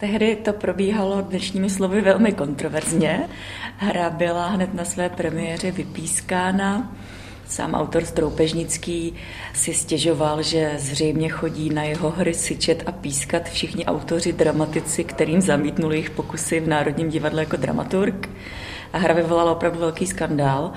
Tehdy to probíhalo dnešními slovy velmi kontroverzně. Hra byla hned na své premiéře vypískána. Sám autor Stroupežnický si stěžoval, že zřejmě chodí na jeho hry syčet a pískat všichni autoři, dramatici, kterým zamítnuli jejich pokusy v Národním divadle jako dramaturg. A hra vyvolala opravdu velký skandál.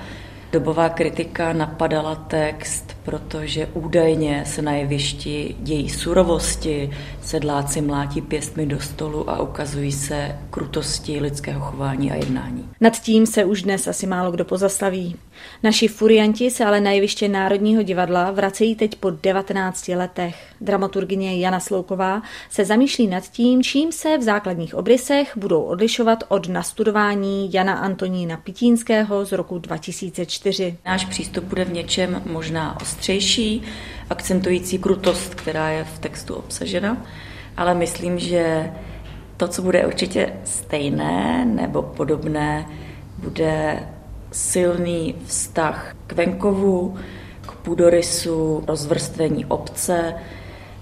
Dobová kritika napadala text, protože údajně se na jevišti dějí surovosti, sedláci mlátí pěstmi do stolu a ukazují se krutosti lidského chování a jednání. Nad tím se už dnes asi málo kdo pozastaví. Naši furianti se ale na jeviště Národního divadla vracejí teď po 19 letech. Dramaturgině Jana Slouková se zamýšlí nad tím, čím se v základních obrysech budou odlišovat od nastudování Jana Antonína Pitínského z roku 2004. Náš přístup bude v něčem možná ostřejší, akcentující krutost, která je v textu obsažena, ale myslím, že to, co bude určitě stejné nebo podobné, bude silný vztah k venkovu, k půdorysu, rozvrstvení obce,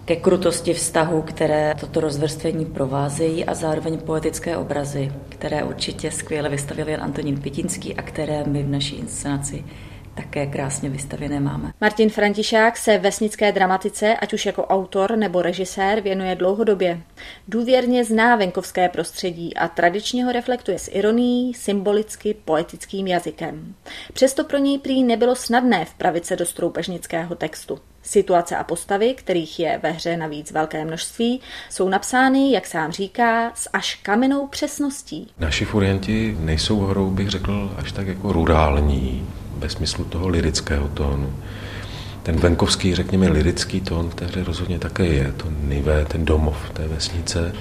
ke krutosti vztahu, které toto rozvrstvení provázejí a zároveň poetické obrazy, které určitě skvěle vystavil Jan Antonín Pitinský a které my v naší inscenaci také krásně vystavěné máme. Martin Františák se vesnické dramatice, ať už jako autor nebo režisér, věnuje dlouhodobě. Důvěrně zná venkovské prostředí a tradičně ho reflektuje s ironií, symbolicky, poetickým jazykem. Přesto pro něj prý nebylo snadné vpravit se do stroupežnického textu. Situace a postavy, kterých je ve hře navíc velké množství, jsou napsány, jak sám říká, s až kamennou přesností. Naši furianti nejsou hrou, bych řekl, až tak jako rurální, ve smyslu toho lirického tónu. Ten venkovský, řekněme, lirický tón v té hře rozhodně také je. To nivé, ten domov té vesnice,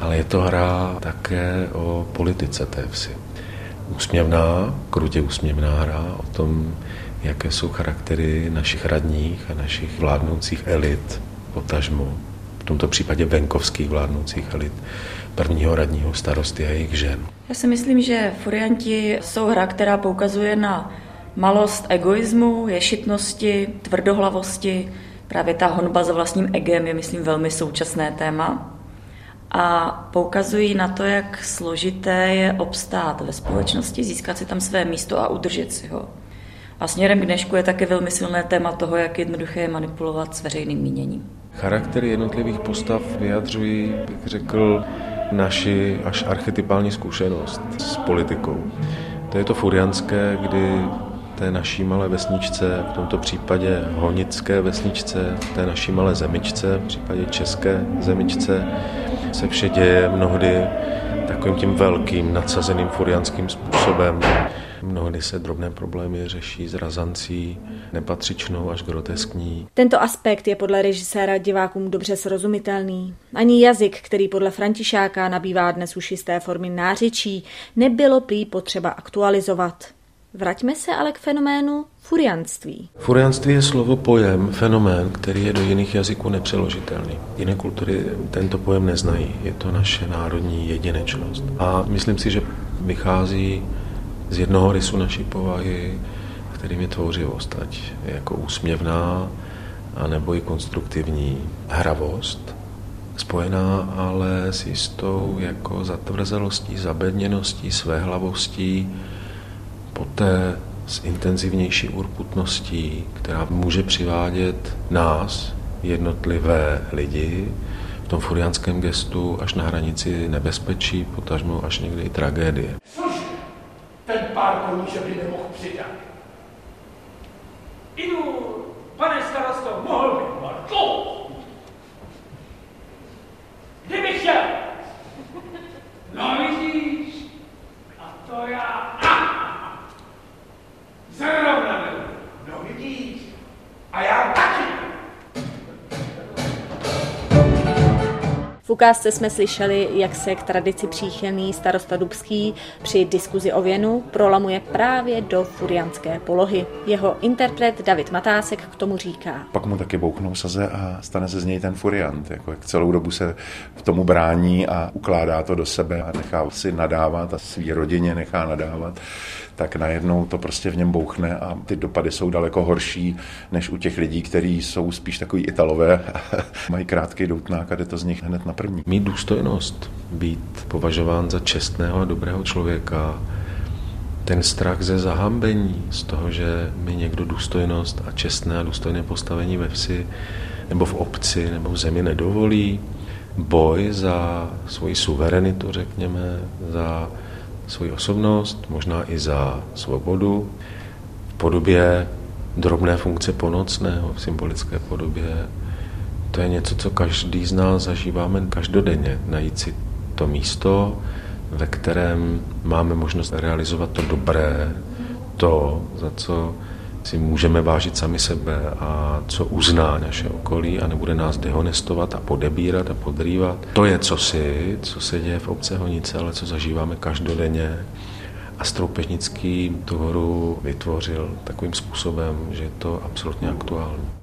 ale je to hra také o politice té vsi. Úsměvná, krutě úsměvná hra o tom, jaké jsou charaktery našich radních a našich vládnoucích elit, potažmo, v tomto případě venkovských vládnoucích elit, prvního radního starosty a jejich žen. Já si myslím, že Furianti jsou hra, která poukazuje na Malost egoismu, ješitnosti, tvrdohlavosti, právě ta honba za vlastním egem je, myslím, velmi současné téma. A poukazují na to, jak složité je obstát ve společnosti, získat si tam své místo a udržet si ho. A směrem k dnešku je také velmi silné téma toho, jak jednoduché je manipulovat s veřejným míněním. Charaktery jednotlivých postav vyjadřují, bych řekl, naši až archetypální zkušenost s politikou. To je to furianské, kdy té naší malé vesničce, v tomto případě honické vesničce, té naší malé zemičce, v případě české zemičce, se vše děje mnohdy takovým tím velkým, nadsazeným furianským způsobem. Mnohdy se drobné problémy řeší s razancí, nepatřičnou až groteskní. Tento aspekt je podle režiséra divákům dobře srozumitelný. Ani jazyk, který podle Františáka nabývá dnes už jisté formy nářečí, nebylo prý potřeba aktualizovat. Vraťme se ale k fenoménu furianství. Furianství je slovo pojem, fenomén, který je do jiných jazyků nepřeložitelný. Jiné kultury tento pojem neznají. Je to naše národní jedinečnost. A myslím si, že vychází z jednoho rysu naší povahy, kterým je tvořivost, ať jako úsměvná, anebo i konstruktivní hravost, spojená ale s jistou jako zatvrzelostí, zabedněností, svéhlavostí, poté s intenzivnější urputností, která může přivádět nás, jednotlivé lidi, v tom furianském gestu až na hranici nebezpečí, potažmo až někdy i tragédie. Což ten pár koníček by nemohl přidat. Jdu, pane starosto, mohl bych Marko? V ukázce jsme slyšeli, jak se k tradici příchylný starosta Dubský při diskuzi o věnu prolamuje právě do furianské polohy. Jeho interpret David Matásek k tomu říká. Pak mu taky bouchnou saze a stane se z něj ten furiant. Jako jak celou dobu se v tomu brání a ukládá to do sebe a nechá si nadávat a svý rodině nechá nadávat tak najednou to prostě v něm bouchne a ty dopady jsou daleko horší než u těch lidí, kteří jsou spíš takový italové, mají krátký doutnák a jde to z nich hned na první. Mít důstojnost, být považován za čestného a dobrého člověka, ten strach ze zahambení, z toho, že mi někdo důstojnost a čestné a důstojné postavení ve vsi nebo v obci nebo v zemi nedovolí, boj za svoji suverenitu, řekněme, za svoji osobnost, možná i za svobodu v podobě drobné funkce ponocného, v symbolické podobě. To je něco, co každý z nás zažíváme každodenně. Najít si to místo, ve kterém máme možnost realizovat to dobré, to, za co si můžeme vážit sami sebe a co uzná naše okolí a nebude nás dehonestovat a podebírat a podrývat. To je cosi, co se děje v obce Honice, ale co zažíváme každodenně. A Stroupežnický tu horu vytvořil takovým způsobem, že je to absolutně aktuální.